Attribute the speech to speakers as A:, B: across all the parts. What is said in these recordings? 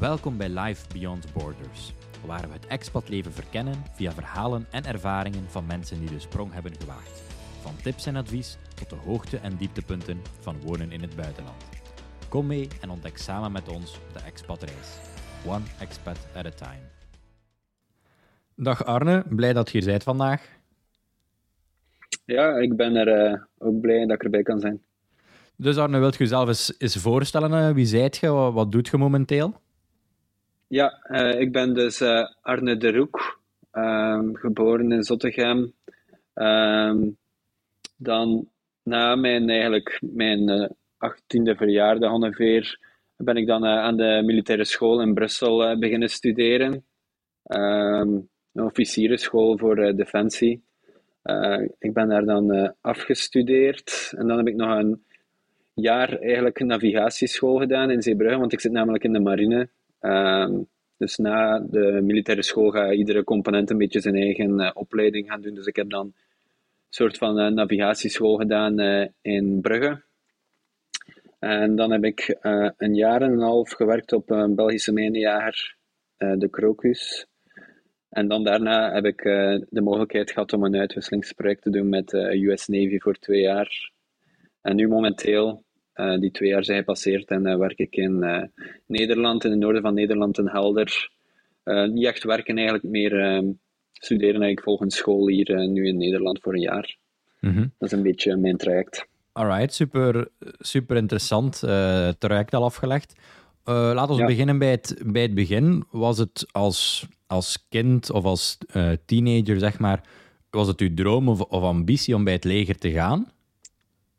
A: Welkom bij Life Beyond Borders, waar we het expatleven verkennen via verhalen en ervaringen van mensen die de sprong hebben gewaagd. Van tips en advies tot de hoogte- en dieptepunten van wonen in het buitenland. Kom mee en ontdek samen met ons de expatreis. One expat at a time. Dag Arne, blij dat je hier bent vandaag.
B: Ja, ik ben er eh, ook blij dat ik erbij kan zijn.
A: Dus Arne, wilt je jezelf eens, eens voorstellen? eh, Wie zijt je? Wat, wat doet je momenteel?
B: Ja, eh, ik ben dus eh, Arne de Roek, ehm, geboren in Zottegem. Ehm, dan na mijn, eigenlijk, mijn eh, 18e verjaardag ongeveer ben ik dan eh, aan de militaire school in Brussel eh, beginnen studeren. Ehm, een officierenschool voor eh, defensie. Eh, ik ben daar dan eh, afgestudeerd en dan heb ik nog een jaar eigenlijk navigatieschool gedaan in Zeebrugge, want ik zit namelijk in de marine. Ehm, dus na de militaire school gaat iedere component een beetje zijn eigen eh, opleiding gaan doen. Dus ik heb dan een soort van eh, navigatieschool gedaan eh, in Brugge. En dan heb ik een jaar en een half gewerkt op een Belgische mijnenjager, de Crocus. En dan daarna heb ik de mogelijkheid gehad om een uitwisselingsproject te doen met de US Navy voor twee jaar. En nu momenteel, die twee jaar zijn gepasseerd en eh, werk ik in eh, Nederland, in het noorden van Nederland, in Helder. Eh, niet echt werken eigenlijk, meer eh, studeren eigenlijk volgens school hier eh, nu in Nederland voor een jaar.
A: Mhm.
B: Dat is een beetje mijn traject.
A: Alright, super, super interessant. eh traject al afgelegd. Eh laten we
B: Ja.
A: beginnen bij het, bij het begin. Was het als, als kind of als eh, teenager, zeg maar, was het uw droom of, of ambitie om bij het leger te gaan?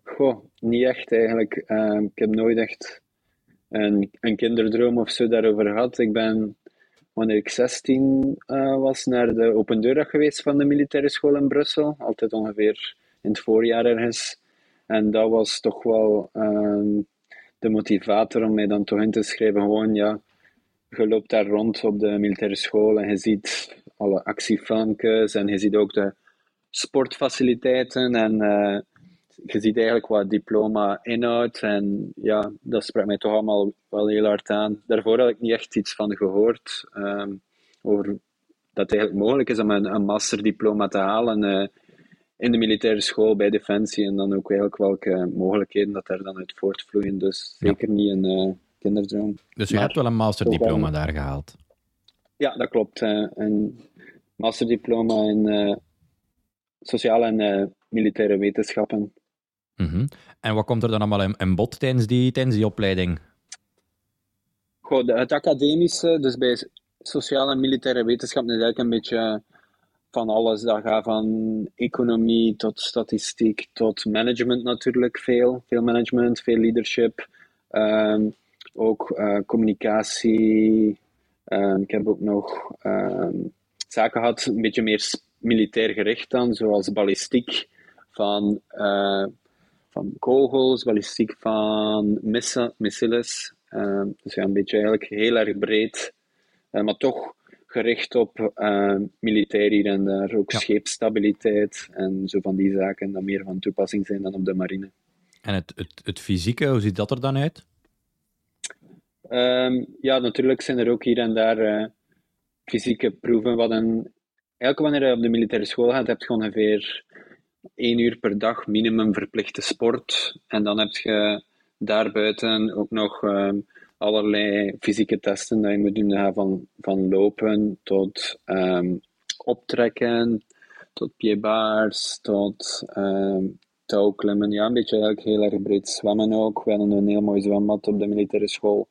B: Goh, niet echt eigenlijk. Eh, ik heb nooit echt een, een kinderdroom of zo daarover gehad. Ik ben, wanneer ik 16 eh, was, naar de open deurdag geweest van de militaire school in Brussel. Altijd ongeveer in het voorjaar ergens. En dat was toch wel ehm, de motivator om mij dan toch in te schrijven. Gewoon, ja, je loopt daar rond op de militaire school en je ziet alle actiefilmpjes en je ziet ook de sportfaciliteiten en eh, je ziet eigenlijk wat diploma inhoudt en ja, dat sprak mij toch allemaal wel heel hard aan. Daarvoor had ik niet echt iets van gehoord ehm, over dat het eigenlijk mogelijk is om een, een masterdiploma te halen eh, in de militaire school bij Defensie en dan ook eigenlijk welke mogelijkheden dat daar dan uit voortvloeien. Dus
A: Ja.
B: zeker niet een eh, kinderdroom.
A: Dus je
B: Maar
A: hebt wel een masterdiploma daar gehaald.
B: Ja, dat klopt. eh, een masterdiploma in sociale en militaire wetenschappen.
A: Mhm. En wat komt er dan allemaal in, in bod tijdens die, tijdens die opleiding?
B: Goh, het academische, dus bij sociale en militaire wetenschappen, is eigenlijk een beetje van alles. Dat gaat van economie tot statistiek tot management natuurlijk veel. Veel management, veel leadership. Ehm, ook eh, communicatie. Ehm, ik heb ook nog ehm, zaken gehad, een beetje meer militair gericht dan, zoals ballistiek van, eh, van kogels, ballistiek van missa- missiles. Ehm, dus ja, een beetje eigenlijk heel erg breed, eh, maar toch gericht op eh, militair hier en daar. Ook
A: Ja.
B: scheepsstabiliteit en zo van die zaken dat meer van toepassing zijn dan op de marine.
A: En het, het, het fysieke, hoe ziet dat er dan uit?
B: Ehm, ja, natuurlijk zijn er ook hier en daar eh, fysieke proeven. Wat een, eigenlijk wanneer je op de militaire school gaat, heb je ongeveer één uur per dag minimum verplichte sport. En dan heb je daarbuiten ook nog ehm, allerlei fysieke testen dat je moet doen. Gaat van, van lopen tot ehm, optrekken, tot piedbaars, tot ehm touwklimmen. Ja, een beetje eigenlijk heel erg breed zwemmen ook. We hadden een heel mooi zwembad op de militaire school.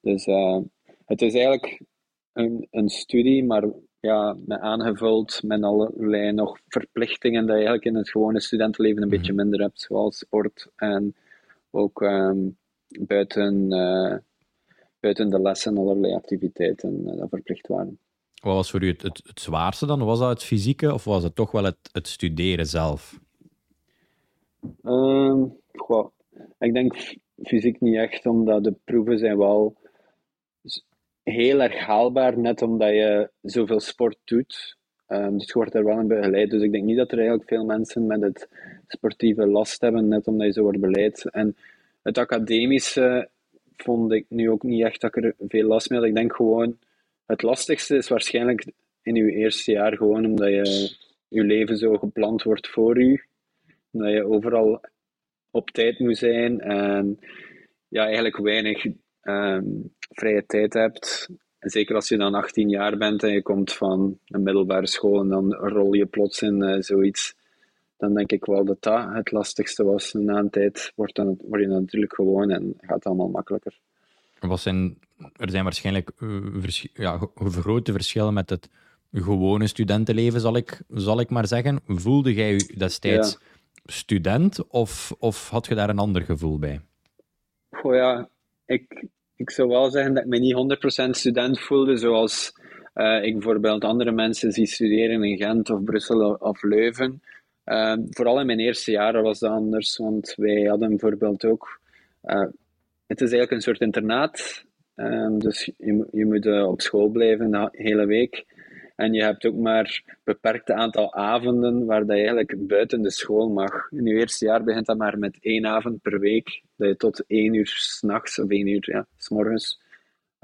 B: Dus eh, het is eigenlijk een, een studie, maar ja, met aangevuld met allerlei nog verplichtingen dat je eigenlijk in het gewone studentenleven een beetje minder hebt, zoals sport en ook ehm, buiten, eh, buiten de lessen allerlei activiteiten eh, dat verplicht waren.
A: Wat was voor u het, het, het zwaarste dan? Was dat het fysieke of was het toch wel het, het studeren zelf?
B: Ehm, goh, ik denk fysiek niet echt, omdat de proeven zijn wel heel erg haalbaar, net omdat je zoveel sport doet. Ehm, dus je wordt er wel in begeleid. Dus ik denk niet dat er eigenlijk veel mensen met het sportieve last hebben, net omdat je zo wordt begeleid. En het academische vond ik nu ook niet echt dat ik er veel last mee had. Ik denk gewoon, het lastigste is waarschijnlijk in je eerste jaar gewoon omdat je je leven zo gepland wordt voor je. Dat je overal op tijd moet zijn en ja, eigenlijk weinig ehm, vrije tijd hebt. En zeker als je dan 18 jaar bent en je komt van een middelbare school en dan rol je plots in uh, zoiets, dan denk ik wel dat dat het lastigste was. Na een tijd wordt, dan, word je natuurlijk gewoon en gaat het allemaal makkelijker.
A: Wat zijn, er zijn waarschijnlijk uh, ja, grote verschillen met het gewone studentenleven, zal ik, zal ik maar zeggen. Voelde jij je destijds student of, of had je daar een ander gevoel bij?
B: Goh ja, ik, ik zou wel zeggen dat ik me niet 100% student voelde, zoals uh, ik bijvoorbeeld andere mensen zie studeren in Gent of Brussel of Leuven. Uh, vooral in mijn eerste jaren was dat anders, want wij hadden bijvoorbeeld ook. Uh, het is eigenlijk een soort internaat, dus je, je moet op school blijven de hele week. En je hebt ook maar een beperkt aantal avonden waar dat je eigenlijk buiten de school mag. In je eerste jaar begint dat maar met één avond per week, dat je tot één uur s'nachts of één uur ja, s morgens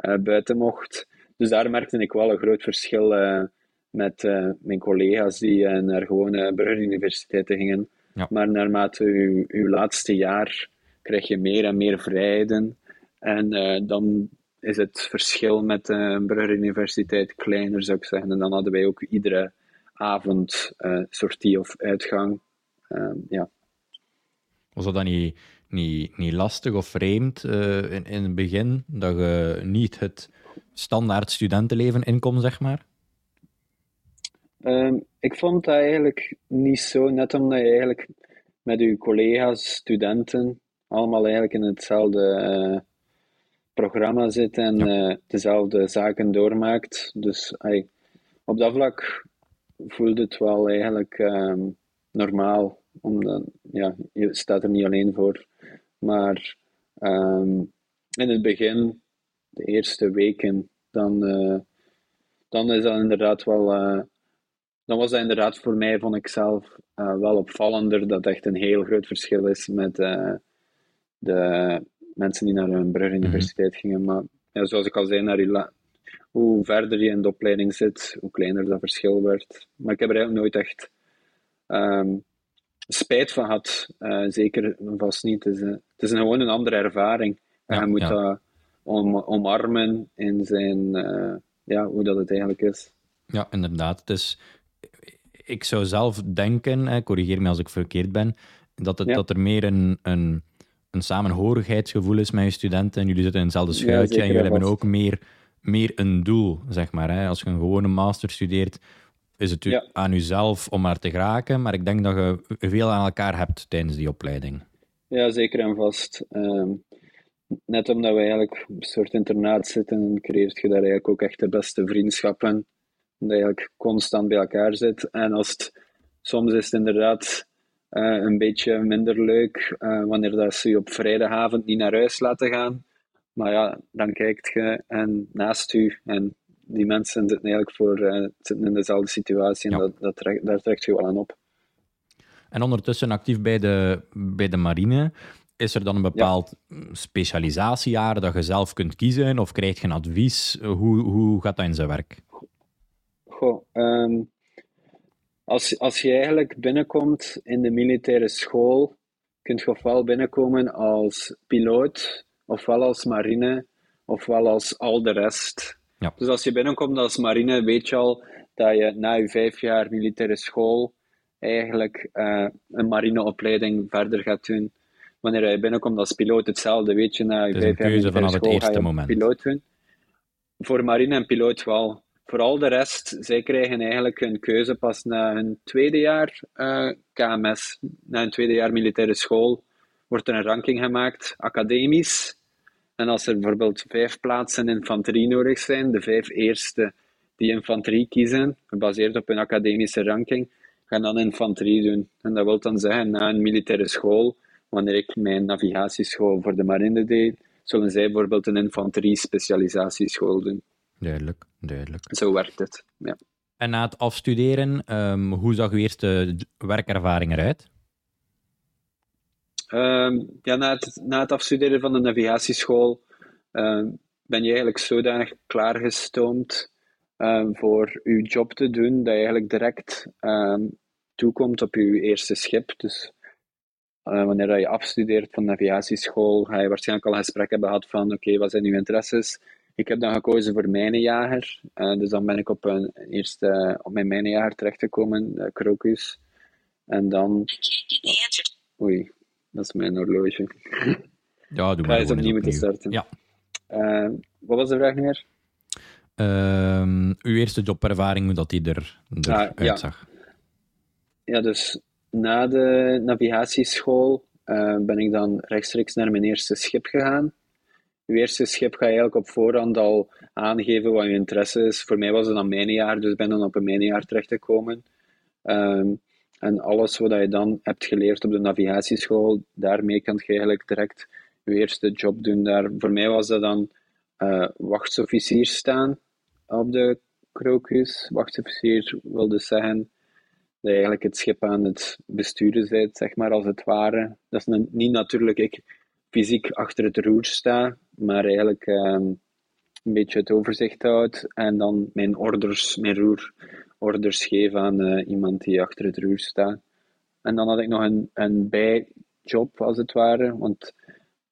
B: uh, buiten mocht. Dus daar merkte ik wel een groot verschil uh, met uh, mijn collega's die naar gewone burgeruniversiteiten gingen. Ja. Maar naarmate je, je laatste jaar krijg je meer en meer vrijheden. En dan is het verschil met de uh, Brugge kleiner, zou ik zeggen. En dan hadden wij ook iedere avond uh, sortie of uitgang. Uh, ja.
A: Was dat dan niet, niet, niet lastig of vreemd uh, in, in het begin, dat je niet het standaard studentenleven inkomt, zeg maar?
B: Um, ik vond dat eigenlijk niet zo, net omdat je eigenlijk met je collega's, studenten, allemaal eigenlijk in hetzelfde programma zit en uh, dezelfde zaken doormaakt. Dus op dat vlak voelde het wel eigenlijk um, normaal. Omdat, ja, je staat er niet alleen voor. Maar um, in het begin, de eerste weken, dan, uh, dan is dat inderdaad wel. Uh, dan was dat inderdaad voor mij, vond ik zelf, wel opvallender dat echt een heel groot verschil is met de mensen die naar een Brugge mhm. Universiteit gingen. Maar ja, zoals ik al zei, naar hoe verder je in de opleiding zit, hoe kleiner dat verschil werd. Maar ik heb er eigenlijk nooit echt um, spijt van gehad. Uh, zeker vast niet. Het is, een, het is een, gewoon een andere ervaring. En je moet dat om, omarmen in zijn, uh, ja, hoe dat het eigenlijk is.
A: Ja, inderdaad. Dus ik zou zelf denken, corrigeer me als ik verkeerd ben, dat, het, dat er meer een, een een samenhorigheidsgevoel is met je studenten en jullie zitten in hetzelfde schuitje en jullie hebben ook meer, meer een doel, zeg maar. Hè? Als je een gewone master studeert, is het ja. aan jezelf om maar te geraken, maar ik denk dat je veel aan elkaar hebt tijdens die opleiding.
B: Ja, zeker en vast. Um, net omdat we eigenlijk op een soort internaat zitten, creëert je daar eigenlijk ook echt de beste vriendschappen. Dat je eigenlijk constant bij elkaar zit. En als het, soms is het inderdaad een beetje minder leuk uh, wanneer dat ze je op vrijdagavond niet naar huis laten gaan. Maar ja, dan kijkt je en naast u en die mensen zitten eigenlijk voor, uh, zitten in dezelfde situatie en dat, dat trekt, daar trekt je wel aan op.
A: En ondertussen actief bij de, bij de marine. Is er dan een bepaald ja. specialisatiejaar dat je zelf kunt kiezen of krijg je een advies? Hoe, hoe gaat dat in zijn werk?
B: Goh, um, als, als je eigenlijk binnenkomt in de militaire school, kun je ofwel binnenkomen als piloot, ofwel als marine, ofwel als al de rest. Ja. Dus als je binnenkomt als marine, weet je al dat je na je vijf jaar militaire school eigenlijk uh, een marineopleiding verder gaat doen. Wanneer je binnenkomt als piloot, hetzelfde, weet je, na je vijf jaar militaire school ga je moment. piloot doen. Voor marine en piloot wel. Vooral de rest, zij krijgen eigenlijk hun keuze pas na hun tweede jaar eh, KMS, na hun tweede jaar militaire school, wordt er een ranking gemaakt, academisch. En als er bijvoorbeeld vijf plaatsen infanterie nodig zijn, de vijf eerste die infanterie kiezen, gebaseerd op hun academische ranking, gaan dan infanterie doen. En dat wil dan zeggen, na een militaire school, wanneer ik mijn navigatieschool voor de marine deed, zullen zij bijvoorbeeld een infanterie-specialisatieschool doen.
A: Duidelijk, duidelijk.
B: Zo werkt het, ja.
A: En na het afstuderen, um, hoe zag uw eerste werkervaring eruit?
B: Um, ja, na het, na het afstuderen van de navigatieschool ben je eigenlijk zodanig klaargestoomd voor je job te doen, dat je eigenlijk direct toekomt op je eerste schip. Dus uh, wanneer je afstudeert van navigatieschool, ga je waarschijnlijk al een gesprek hebben gehad van oké, wat zijn uw interesses? Ik heb dan gekozen voor mijnenjager. Uh, dus dan ben ik op, een, eerst op mijn mijnenjager terechtgekomen, uh, Crocus. En dan... Oei, dat is mijn horloge.
A: Ja, doe
B: maar. Ga je opnieuw moeten starten.
A: Ja.
B: wat was de vraag meer?
A: Uh, uw eerste jobervaring, hoe dat die er, eruit ah, zag.
B: Ja, dus na de navigatieschool ben ik dan rechtstreeks naar mijn eerste schip gegaan. Je eerste schip ga je eigenlijk op voorhand al aangeven wat je interesse is. Voor mij was het dan mijn jaar, dus ik ben dan op een jaar terechtgekomen. Um, en alles wat je dan hebt geleerd op de navigatieschool, daarmee kan je eigenlijk direct je eerste job doen. Daar, voor mij was dat dan uh, wachtsofficier staan op de Crocus. Wachtsofficier wil dus zeggen dat je eigenlijk het schip aan het besturen bent, zeg maar, als het ware. Dat is niet natuurlijk ik fysiek achter het roer sta, maar eigenlijk ehm, een beetje het overzicht houd en dan mijn orders, mijn roerorders geef aan uh, iemand die achter het roer staat. En dan had ik nog een, een bijjob, als het ware, want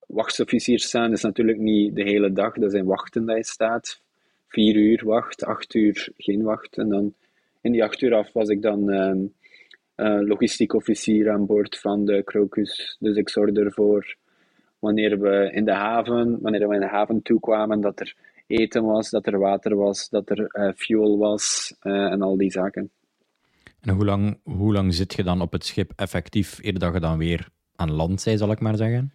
B: wachtsofficier staan is natuurlijk niet de hele dag, dat zijn wachten dat je staat. Vier uur wacht, acht uur geen wacht en dan in die acht uur af was ik dan um, logistiek officier aan boord van de Crocus. Dus ik zorgde ervoor wanneer we in de haven, wanneer we in de haven toekwamen, dat er eten was, dat er water was, dat er uh, fuel was uh, en al die zaken.
A: En hoe lang, hoe lang zit je dan op het schip effectief, eer dat je dan weer aan land zij, zal ik maar zeggen?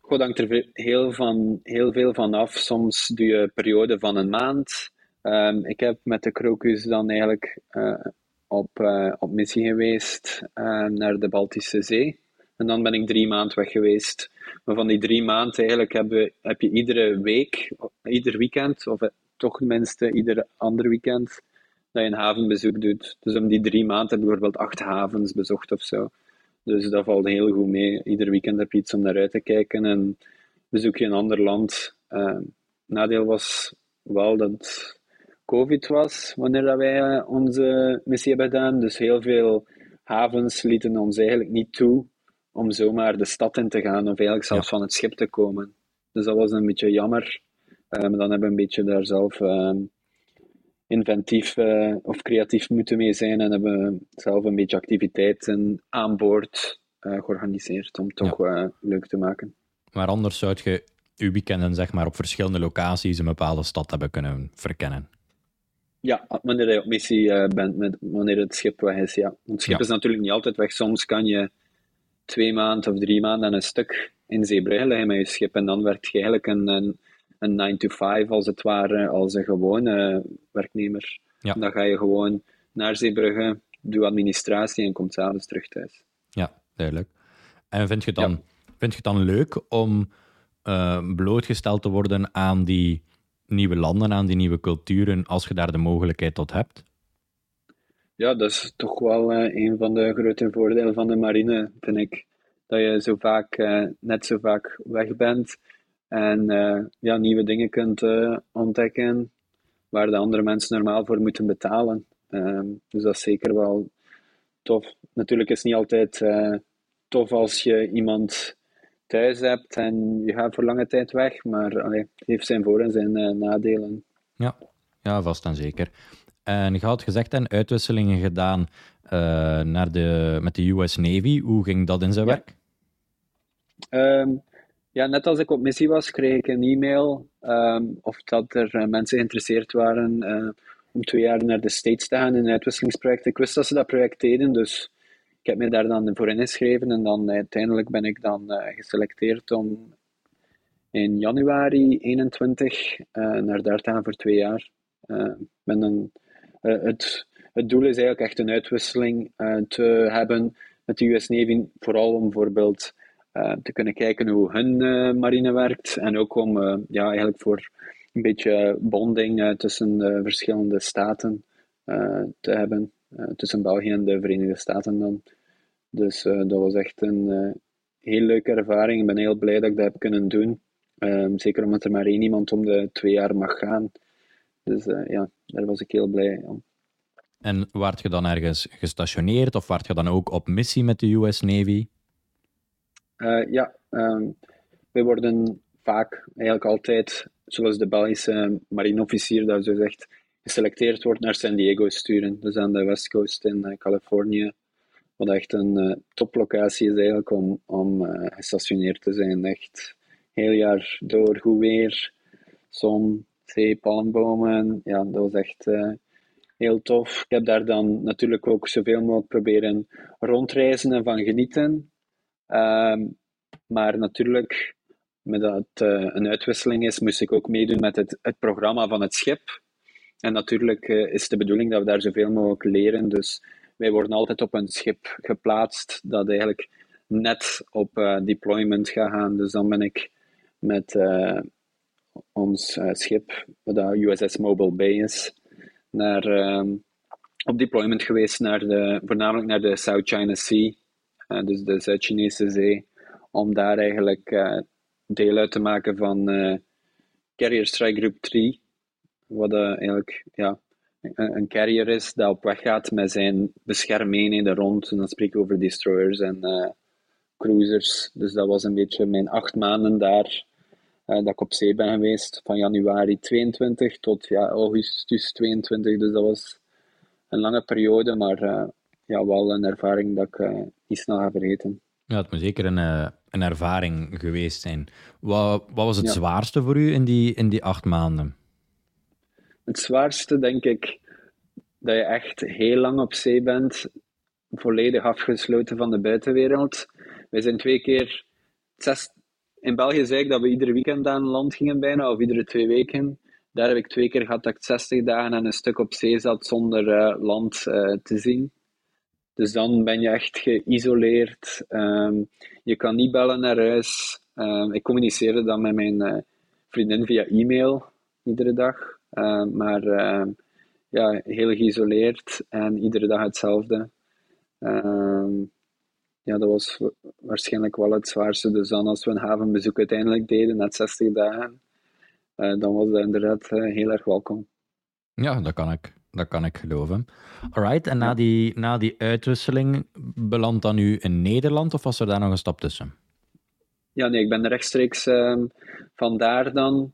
B: God hangt er heel, van, heel veel van af. Soms doe je een periode van een maand. Um, ik heb met de Crocus dan eigenlijk uh, op, uh, op missie geweest uh, naar de Baltische Zee. En dan ben ik drie maanden weg geweest. Maar van die drie maanden eigenlijk heb heb je iedere week, ieder weekend, of toch tenminste ieder ander weekend, dat je een havenbezoek doet. Dus om die drie maanden heb ik bijvoorbeeld acht havens bezocht of zo. Dus dat valt heel goed mee. Ieder weekend heb je iets om naar uit te kijken en bezoek je een ander land. Uh, nadeel was wel dat COVID was, wanneer dat wij eh, onze missie hebben gedaan. Dus heel veel havens lieten ons eigenlijk niet toe om zomaar de stad in te gaan of eigenlijk zelfs van het schip te komen. Dus dat was een beetje jammer. Uh, maar dan hebben we een beetje daar zelf uh, inventief uh, of creatief moeten mee zijn en hebben we zelf een beetje activiteiten aan boord georganiseerd om het toch leuk te maken.
A: Maar anders zou je uw weekenden zeg maar, op verschillende locaties een bepaalde stad hebben kunnen verkennen.
B: Ja, wanneer je op missie bent, met, wanneer het schip weg is, ja. Want het schip is natuurlijk niet altijd weg. Soms kan je twee maanden of drie maanden aan een stuk in Zeebrugge liggen met je schip en dan werkt je eigenlijk een, een, een 9-to-5 als het ware, als een gewone werknemer. Ja. Dan ga je gewoon naar Zeebrugge, doe administratie en komt s'avonds terug thuis.
A: Ja, duidelijk. En vind je dan, vind je het dan leuk om uh, blootgesteld te worden aan die nieuwe landen, aan die nieuwe culturen, als je daar de mogelijkheid tot hebt?
B: Ja, dat is toch wel uh, een van de grote voordelen van de marine, vind ik. Dat je zo vaak, uh, net zo vaak weg bent en uh, ja, nieuwe dingen kunt ontdekken waar de andere mensen normaal voor moeten betalen. Ehm, dus dat is zeker wel tof. Natuurlijk is het niet altijd tof als je iemand thuis hebt en je gaat voor lange tijd weg, maar allee, het heeft zijn voor- en zijn nadelen.
A: Ja. ja, vast en zeker. En je had gezegd en uitwisselingen gedaan uh, naar de, met de US Navy. Hoe ging dat in zijn
B: ja.
A: werk?
B: Um, ja, net als ik op missie was, kreeg ik een e-mail um, of dat er uh, mensen geïnteresseerd waren om twee jaar naar de States te gaan in een uitwisselingsproject. Ik wist dat ze dat project deden, dus ik heb me daar dan voor ingeschreven en dan uiteindelijk ben ik dan uh, geselecteerd om in januari 21 uh, eh, naar daar te gaan voor twee jaar. Uh, ben dan, het, het doel is eigenlijk echt een uitwisseling te hebben met de US Navy, vooral om bijvoorbeeld te kunnen kijken hoe hun marine werkt en ook om ja, eigenlijk voor een beetje bonding tussen de verschillende staten te hebben. Eh, tussen België en de Verenigde Staten dan. Dus eh, dat was echt een eh, heel leuke ervaring. Ik ben heel blij dat ik dat heb kunnen doen. Ehm, zeker omdat er maar één iemand om de twee jaar mag gaan. Dus ja, daar was ik heel blij om.
A: En waart je dan ergens gestationeerd of waart je dan ook op missie met de US Navy?
B: ja, um, wij worden vaak, eigenlijk altijd, zoals de Belgische marineofficier dat zo zegt, geselecteerd wordt naar San Diego sturen. Dus aan de West Coast in uh, Californië. Wat echt een uh, toplocatie is eigenlijk om, om gestationeerd te zijn. Echt heel jaar door goed weer, zon, zee, palmbomen. Ja, dat was echt heel tof. Ik heb daar dan natuurlijk ook zoveel mogelijk proberen rondreizen en van genieten. Ehm, maar natuurlijk, met dat het een uitwisseling is, moest ik ook meedoen met het, het programma van het schip. En natuurlijk uh, is de bedoeling dat we daar zoveel mogelijk leren. Dus wij worden altijd op een schip geplaatst dat eigenlijk net op deployment gaat gaan. Dus dan ben ik met ons schip, dat USS Mobile Bay is, naar, op deployment geweest, naar de, voornamelijk naar de South China Sea, dus de Zuid-Chinese Zee, om daar eigenlijk deel uit te maken van Carrier Strike Group 3 wat eigenlijk ja, een, carrier is dat op weg gaat met zijn beschermeenheden rond. En dan spreken we over destroyers en cruisers. Dus dat was een beetje mijn acht maanden daar dat ik op zee ben geweest. Van januari 22 tot ja, augustus 22. Dus dat was een lange periode, maar ja, wel een ervaring dat ik niet snel ga vergeten.
A: Ja, het moet zeker een, een ervaring geweest zijn. Wat, wat was het zwaarste voor u in die, in die acht maanden?
B: Het zwaarste, denk ik, dat je echt heel lang op zee bent, volledig afgesloten van de buitenwereld. We zijn twee keer. Zes, in België zei ik dat we iedere weekend aan land gingen, bijna, of iedere twee weken. Daar heb ik twee keer gehad dat ik 60 dagen en een stuk op zee zat zonder uh, land uh, te zien. Dus dan ben je echt geïsoleerd. Um, je kan niet bellen naar huis. Um, ik communiceerde dan met mijn uh, vriendin via e-mail iedere dag. Uh, maar ja, heel geïsoleerd en iedere dag hetzelfde. Uh, ja, dat was waarschijnlijk wel het zwaarste. Dus dan als we een havenbezoek uiteindelijk deden, na 60 dagen, eh, dan was dat inderdaad heel erg welkom.
A: Ja, dat kan ik, dat kan ik geloven. Alright, en na die, na die uitwisseling, belandt dan u in Nederland of was er daar nog een stap tussen?
B: Ja, nee, ik ben rechtstreeks ehm, vandaar dan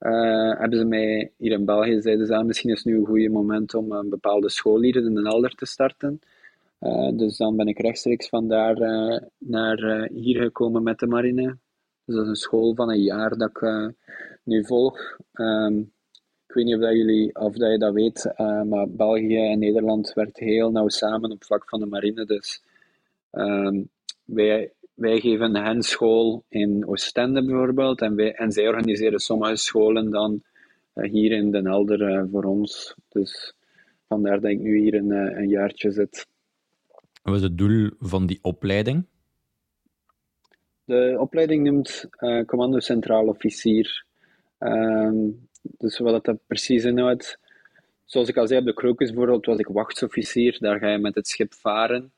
B: uh, hebben ze mij hier in België zeiden ze, ah, misschien is het nu een goede moment om een bepaalde schoollieden in een Elder te starten. Uh, dus dan ben ik rechtstreeks vandaar uh, naar hier gekomen met de marine. Dus dat is een school van een jaar dat ik nu volg. Um, ik weet niet of, dat jullie, of dat je dat weet, maar België en Nederland werken heel nauw samen op vlak van de marine. Dus um, wij wij geven hen school in Oostende bijvoorbeeld en, wij, en zij organiseren sommige scholen dan hier in Den Helder voor ons. Dus vandaar dat ik nu hier een, een jaartje zit.
A: Wat is het doel van die opleiding?
B: De opleiding noemt Commando Centraal Officier. Um, dus wat dat precies inhoudt, zoals ik al zei op de Krokus bijvoorbeeld, was ik wachtsofficier. Daar ga je met het schip varen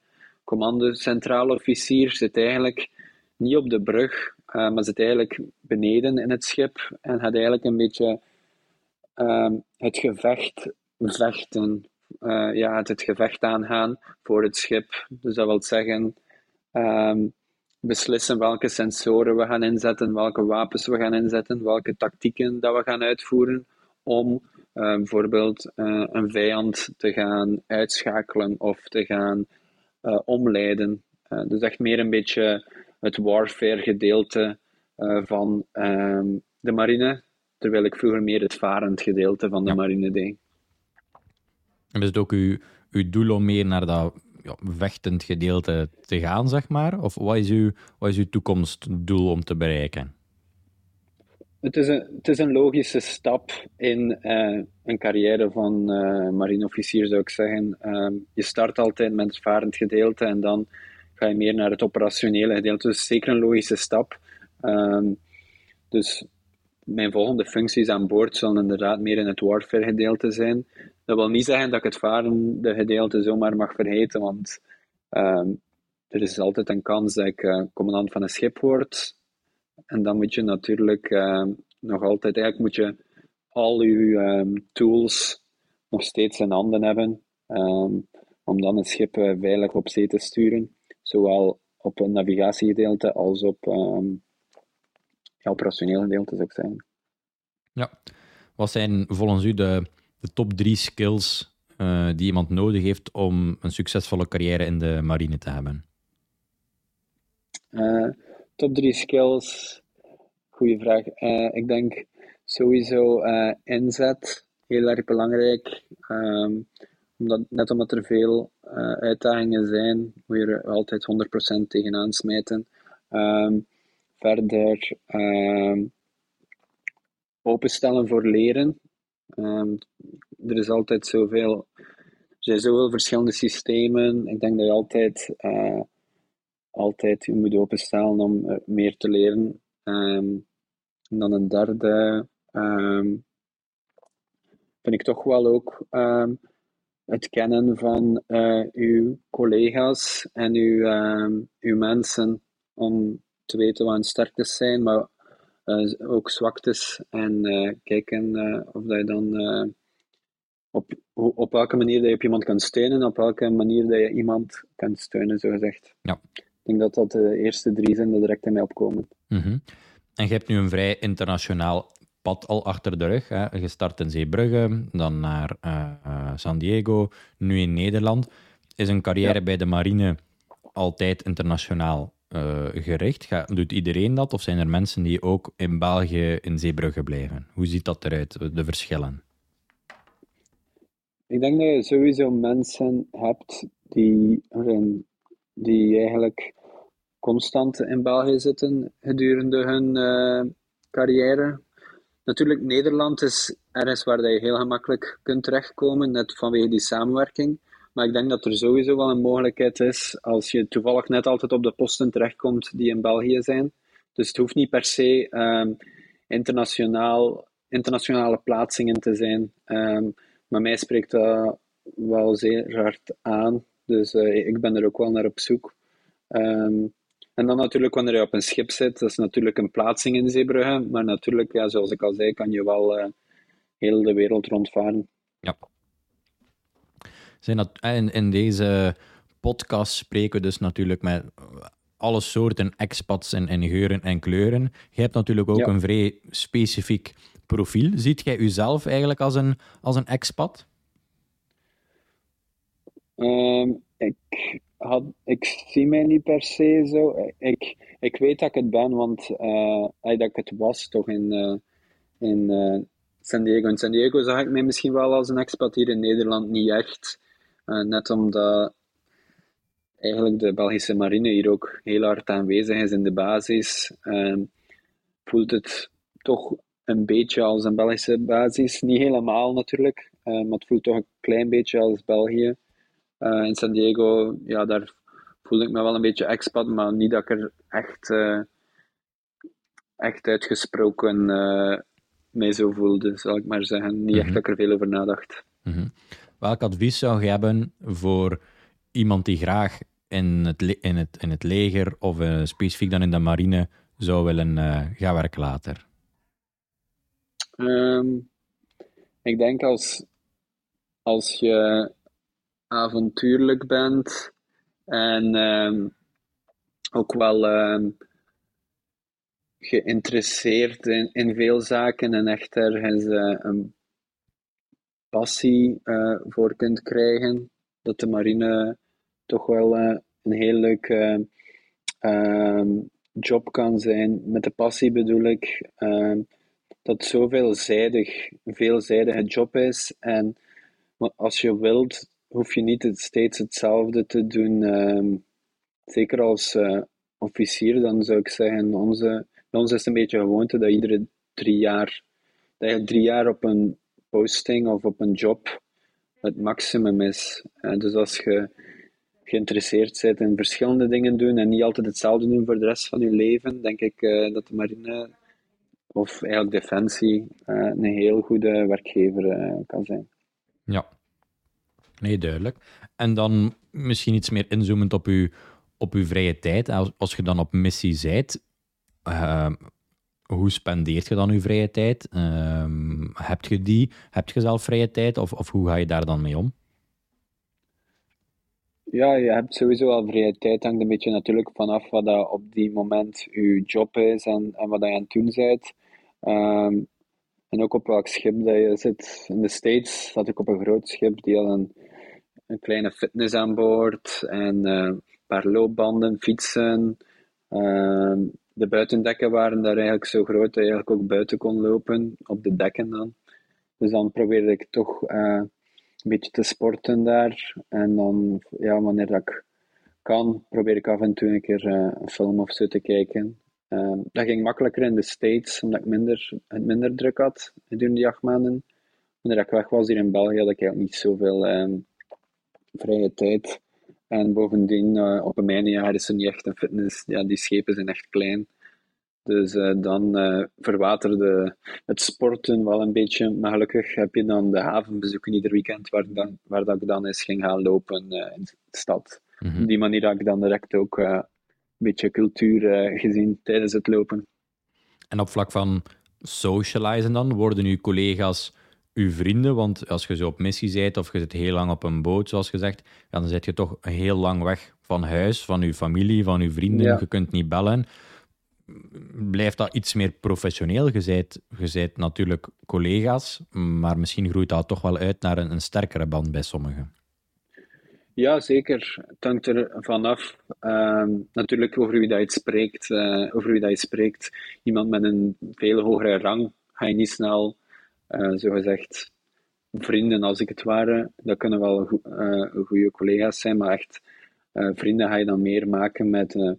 B: commando centraal officier zit eigenlijk niet op de brug, uh, maar zit eigenlijk beneden in het schip en gaat eigenlijk een beetje uh, het gevecht vechten. Uh, ja, het, het gevecht aangaan voor het schip. Dus dat wil zeggen, um, beslissen welke sensoren we gaan inzetten, welke wapens we gaan inzetten, welke tactieken dat we gaan uitvoeren om uh, bijvoorbeeld uh, een vijand te gaan uitschakelen of te gaan uh, omleiden. Dus echt meer een beetje het warfare gedeelte van ehm, de marine, terwijl ik vroeger meer het varend gedeelte van de marine deed.
A: Is het ook uw, doel om meer naar dat ja, vechtend gedeelte te gaan, zeg maar? Of wat is uw, wat is uw toekomstdoel om te bereiken?
B: Het is, een, het is een logische stap in uh, een carrière van uh, marineofficier, zou ik zeggen. Uh, je start altijd met het varend gedeelte en dan ga je meer naar het operationele gedeelte. Dus zeker een logische stap. Ehm, dus mijn volgende functies aan boord zullen inderdaad meer in het warfare gedeelte zijn. Dat wil niet zeggen dat ik het varende gedeelte zomaar mag vergeten, want ehm, er is altijd een kans dat ik eh, commandant van een schip word En dan moet je natuurlijk nog altijd, eigenlijk moet je al je tools nog steeds in handen hebben om dan het schip veilig op zee te sturen. Zowel op een navigatiegedeelte als op ja, operationeel zou ik zeggen.
A: Ja. Wat zijn volgens u de, de top drie skills uh, die iemand nodig heeft om een succesvolle carrière in de marine te hebben?
B: Uh, top drie skills, goede vraag. Uh, ik denk sowieso inzet, heel erg belangrijk. Um, omdat, net omdat er veel uitdagingen zijn, moet je er altijd 100% tegenaan smijten. Um, verder um, openstellen voor leren. Um, er is altijd zoveel, er zijn zoveel verschillende systemen. Ik denk dat je altijd, uh, altijd je moet openstellen om uh, meer te leren. Um, en dan een derde vind ik toch wel ook het kennen van uh, uw collega's en uw, uw mensen om te weten wat hun sterktes zijn, maar uh, ook zwaktes en uh, kijken uh, of dat je dan op, op welke manier dat je op iemand kan steunen, op welke manier dat je iemand kan steunen, zo gezegd.
A: Ja.
B: Ik denk dat dat de eerste drie zijn die direct in mij opkomen.
A: Mm -hmm. En je hebt nu een vrij internationaal pad al achter de rug. Hè? Gestart in Zeebrugge, dan naar San Diego, nu in Nederland. Is een carrière ja. bij de marine altijd internationaal uh, gericht? Ga, doet iedereen dat? Of zijn er mensen die ook in België in Zeebrugge blijven? Hoe ziet dat eruit, de verschillen?
B: Ik denk dat je sowieso mensen hebt die, die eigenlijk constant in België zitten gedurende hun uh, carrière. Natuurlijk, Nederland is ergens waar je heel gemakkelijk kunt terechtkomen, net vanwege die samenwerking. Maar ik denk dat er sowieso wel een mogelijkheid is als je toevallig net altijd op de posten terechtkomt die in België zijn. Dus het hoeft niet per se um, internationaal, internationale plaatsingen te zijn. Um, maar mij spreekt dat wel zeer hard aan. Dus uh, ik ben er ook wel naar op zoek. Um, en dan natuurlijk wanneer je op een schip zit, dat is natuurlijk een plaatsing in Zeebrugge. Maar natuurlijk, ja, zoals ik al zei, kan je wel uh, heel de wereld rondvaren.
A: Ja, zijn dat, eh, in, in deze podcast spreken we dus natuurlijk met alle soorten expats en, en geuren en kleuren. Je hebt natuurlijk ook een vrij specifiek profiel. Ziet jij jezelf eigenlijk als een, als een expat?
B: Um, ik, had, ik zie mij niet per se zo. Ik, ik weet dat ik het ben, want uh, dat ik het was toch in, uh, in uh, San Diego. In San Diego zag ik mij misschien wel als een expat, hier in Nederland niet echt. Uh, net omdat eigenlijk de Belgische marine hier ook heel hard aanwezig is in de basis, uh, voelt het toch een beetje als een Belgische basis. Niet helemaal natuurlijk, uh, maar het voelt toch een klein beetje als België. in San Diego, ja, daar voel ik me wel een beetje expat, maar niet dat ik er echt, echt uitgesproken mee zo voelde, zal ik maar zeggen. Niet echt mhm. dat ik er veel over nadacht.
A: Mm Welk advies zou je hebben voor iemand die graag in het, in het, in het leger of uh, specifiek dan in de marine zou willen uh, gaan werken later?
B: Um, ik denk als, als je avontuurlijk bent en um, ook wel um, geïnteresseerd in, in veel zaken en echt ergens uh, een passie uh, voor kunt krijgen. Dat de marine toch wel uh, een heel leuke uh, job kan zijn. Met de passie bedoel ik ehm, dat het zo veelzijdig, veelzijdige job is. En als je wilt, hoef je niet steeds hetzelfde te doen. Ehm, zeker als officier, dan zou ik zeggen, onze, bij ons is het een beetje gewoonte dat iedere drie jaar, dat je drie jaar op een posting of op een job het maximum is. dus als je geïnteresseerd bent in verschillende dingen doen en niet altijd hetzelfde doen voor de rest van je leven, denk ik uh, dat de marine of eigenlijk defensie uh, een heel goede werkgever uh, kan zijn.
A: Ja, nee, duidelijk. En dan misschien iets meer inzoomend op uw, op uw vrije tijd. Als, als je dan op missie ehm, hoe spendeert je dan je vrije tijd? Ehm, heb je die? Heb je zelf vrije tijd? Of, of hoe ga je daar dan mee om?
B: Ja, je hebt sowieso al vrije tijd. Hangt een beetje natuurlijk vanaf wat dat op die moment je job is en, en wat je aan het doen bent. Ehm, en ook op welk schip dat je zit. In de States zat ik op een groot schip die had een, een kleine fitness aan boord en uh, een paar loopbanden, fietsen. Ehm, de buitendekken waren daar eigenlijk zo groot dat je eigenlijk ook buiten kon lopen, op de dekken dan. Dus dan probeerde ik toch uh, een beetje te sporten daar. En dan, ja, wanneer dat ik kan, probeer ik af en toe een keer uh, een film of zo te kijken. Uh, dat ging makkelijker in de States, omdat ik minder, het minder druk had gedurende die acht maanden. Wanneer ik weg was hier in België, had ik eigenlijk niet zoveel vrije tijd. En bovendien, uh, op een mijnenjaar is er niet echt een fitness. Ja, die schepen zijn echt klein. Dus uh, dan uh, verwaterde het sporten wel een beetje. Maar gelukkig heb je dan de havenbezoeken ieder weekend, waar, dan, waar dat ik dan eens ging gaan lopen in de stad. Mm -hmm. Op die manier had ik dan direct ook een beetje cultuur gezien tijdens het lopen.
A: En op vlak van socializen dan, worden uw collega's uw vrienden? Want als je zo op missie bent of je zit heel lang op een boot, zoals gezegd, ja, dan zit je toch heel lang weg van huis, van uw familie, van uw vrienden. Ja. Je kunt niet bellen. Blijft dat iets meer professioneel? Je bent, je bent natuurlijk collega's, maar misschien groeit dat toch wel uit naar een, een sterkere band bij sommigen.
B: Ja, zeker. Het hangt er vanaf. Uh, natuurlijk over wie dat je spreekt. Uh, over wie dat je spreekt. Iemand met een veel hogere rang ga je niet snel uh, zogezegd vrienden als ik het ware. Dat kunnen wel uh, goede collega's zijn, maar echt uh, vrienden ga je dan meer maken met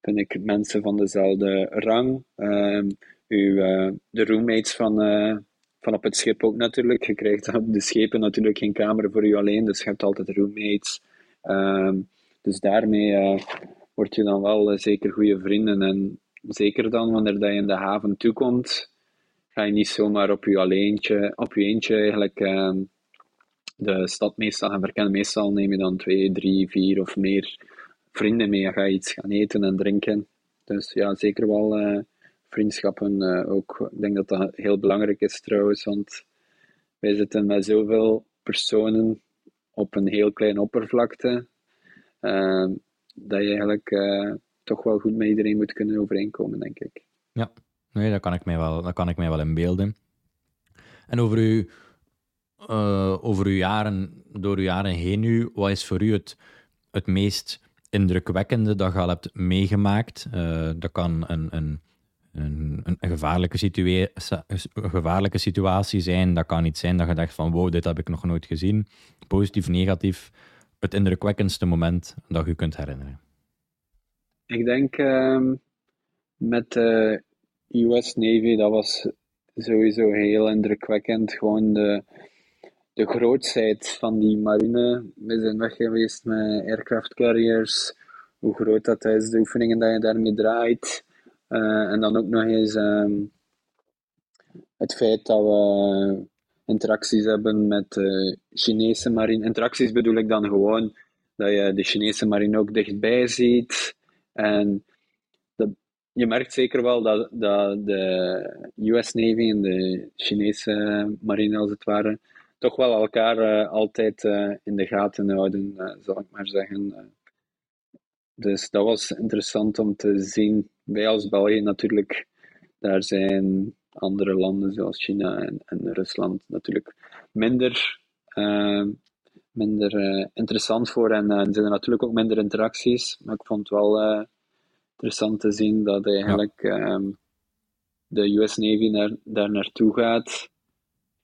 B: vind ik, mensen van dezelfde rang. Ehm, uw, de roommates van, van op het schip ook natuurlijk. Je krijgt op de schepen natuurlijk geen kamer voor je alleen, dus je hebt altijd roommates. Ehm, dus daarmee word je dan wel zeker goede vrienden. En zeker dan wanneer dat je in de haven toekomt, ga je niet zomaar op je, alleentje, op je eentje eigenlijk uh, de stad meestal gaan verkennen. Meestal neem je dan twee, drie, vier of meer vrienden mee. ga je iets gaan eten en drinken. Dus ja, zeker wel uh, vriendschappen uh, ook. Ik denk dat dat heel belangrijk is trouwens, want wij zitten met zoveel personen op een heel klein oppervlakte, ehm, dat je eigenlijk eh, toch wel goed met iedereen moet kunnen overeenkomen, denk ik.
A: Ja, Nee, dat kan ik mij wel, dat kan ik mij wel inbeelden. En over uw, uh, over uw jaren, door uw jaren heen nu, wat is voor u het, het meest indrukwekkende dat je al hebt meegemaakt? Uh, dat kan een, een, een, een, gevaarlijke situa gevaarlijke situatie zijn. Dat kan iets zijn dat je dacht van wow, dit heb ik nog nooit gezien. Positief, negatief. Het indrukwekkendste moment dat je kunt herinneren.
B: Ik denk uh, met uh, US Navy, dat was sowieso heel indrukwekkend. Gewoon de, de grootsheid van die marine. We zijn weg geweest met aircraft carriers. Hoe groot dat is, de oefeningen dat je daarmee draait. Uh, en dan ook nog eens um, het feit dat we interacties hebben met de Chinese marine. Interacties bedoel ik dan gewoon dat je de Chinese marine ook dichtbij ziet. En je merkt zeker wel dat, dat de US Navy en de Chinese marine, als het ware, toch wel elkaar uh, altijd uh, in de gaten houden, uh, zal ik maar zeggen. Dus dat was interessant om te zien. Wij als België natuurlijk, daar zijn andere landen zoals China en, en Rusland natuurlijk minder, minder interessant voor en, en zijn er natuurlijk ook minder interacties. Maar ik vond wel interessant te zien dat eigenlijk ja. um, de US Navy naar, daar naartoe gaat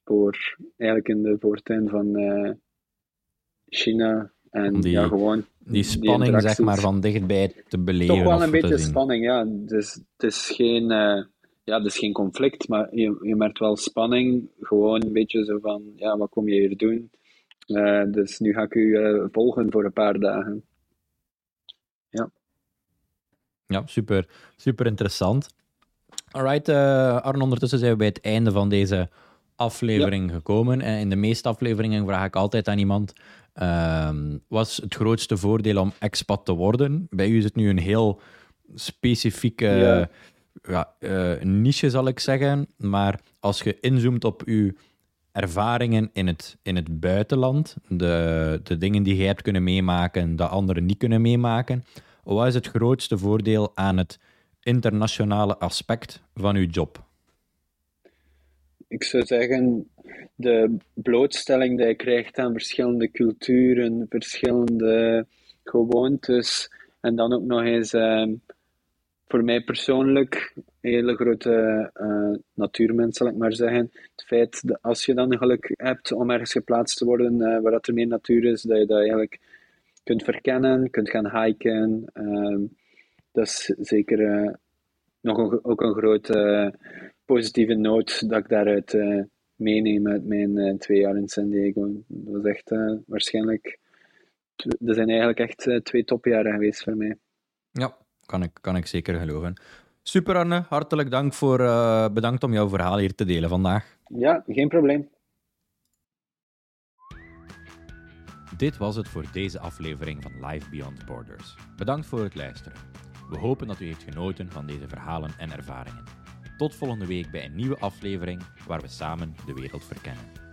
B: voor eigenlijk in de voortuin van uh, China en
A: die,
B: ja, gewoon
A: die spanning die zeg maar van dichtbij te beleven.
B: Toch wel een beetje spanning, ja. Dus, het is geen, uh, ja, het is geen conflict, maar je, je merkt wel spanning. Gewoon een beetje zo van, ja, wat kom je hier doen? Uh, dus nu ga ik u volgen voor een paar dagen. Ja.
A: Super, super interessant. Alright, uh, Arno, ondertussen zijn we bij het einde van deze aflevering ja. gekomen. En in de meeste afleveringen vraag ik altijd aan iemand: uh, was het grootste voordeel om expat te worden? Bij u is het nu een heel specifieke ja. ja, uh, niche, zal ik zeggen. Maar als je inzoomt op je ervaringen in het, in het buitenland, de, de dingen die je hebt kunnen meemaken, dat anderen niet kunnen meemaken, wat is het grootste voordeel aan het internationale aspect van uw job?
B: Ik zou zeggen, de blootstelling die je krijgt aan verschillende culturen, verschillende gewoontes, en dan ook nog eens uh, voor mij persoonlijk een hele grote uh, natuurmens, zal ik maar zeggen. Het feit dat als je dan geluk hebt om ergens geplaatst te worden uh, waar dat er meer natuur is, dat je dat eigenlijk kunt verkennen, kunt gaan hiken. Uh, dat is zeker eh, nog een, ook een grote positieve noot dat ik daaruit meeneem uit mijn twee jaar in San Diego. Dat was echt waarschijnlijk... Dat zijn eigenlijk echt twee topjaren geweest voor mij.
A: Ja, kan ik, kan ik zeker geloven. Super Arne, hartelijk dank voor, bedankt om jouw verhaal hier te delen vandaag.
B: Ja, geen probleem.
A: Dit was het voor deze aflevering van Life Beyond Borders. Bedankt voor het luisteren. We hopen dat u heeft genoten van deze verhalen en ervaringen. Tot volgende week bij een nieuwe aflevering waar we samen de wereld verkennen.